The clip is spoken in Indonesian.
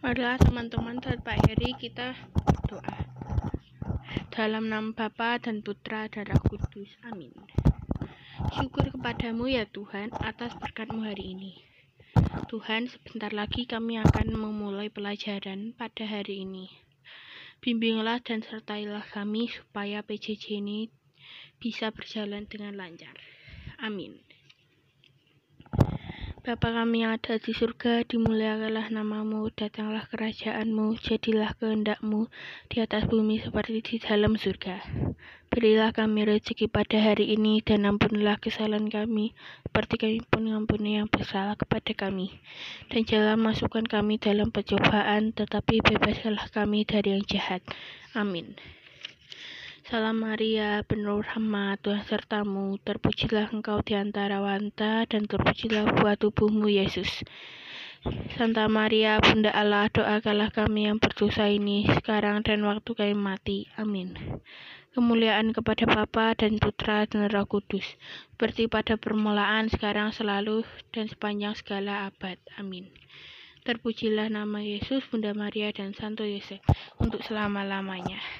Marilah teman-teman dan Pak Heri kita doa. Dalam nama Bapa dan Putra dan Roh Kudus. Amin. Syukur kepadamu ya Tuhan atas berkatmu hari ini. Tuhan, sebentar lagi kami akan memulai pelajaran pada hari ini. Bimbinglah dan sertailah kami supaya PJJ ini bisa berjalan dengan lancar. Amin. Bapa kami yang ada di surga, dimuliakanlah namamu, datanglah kerajaanmu, jadilah kehendakmu di atas bumi seperti di dalam surga. Berilah kami rezeki pada hari ini, dan ampunilah kesalahan kami, seperti kami pun mengampuni yang bersalah kepada kami. Dan jangan masukkan kami dalam percobaan, tetapi bebaskanlah kami dari yang jahat. Amin. Salam Maria, penuh rahmat, Tuhan sertamu, terpujilah engkau di antara wanita, dan terpujilah buah tubuhmu, Yesus. Santa Maria, Bunda Allah, doakanlah kami yang berdosa ini, sekarang dan waktu kami mati. Amin. Kemuliaan kepada Bapa dan Putra dan Roh Kudus, seperti pada permulaan, sekarang, selalu, dan sepanjang segala abad. Amin. Terpujilah nama Yesus, Bunda Maria, dan Santo Yosef, untuk selama-lamanya.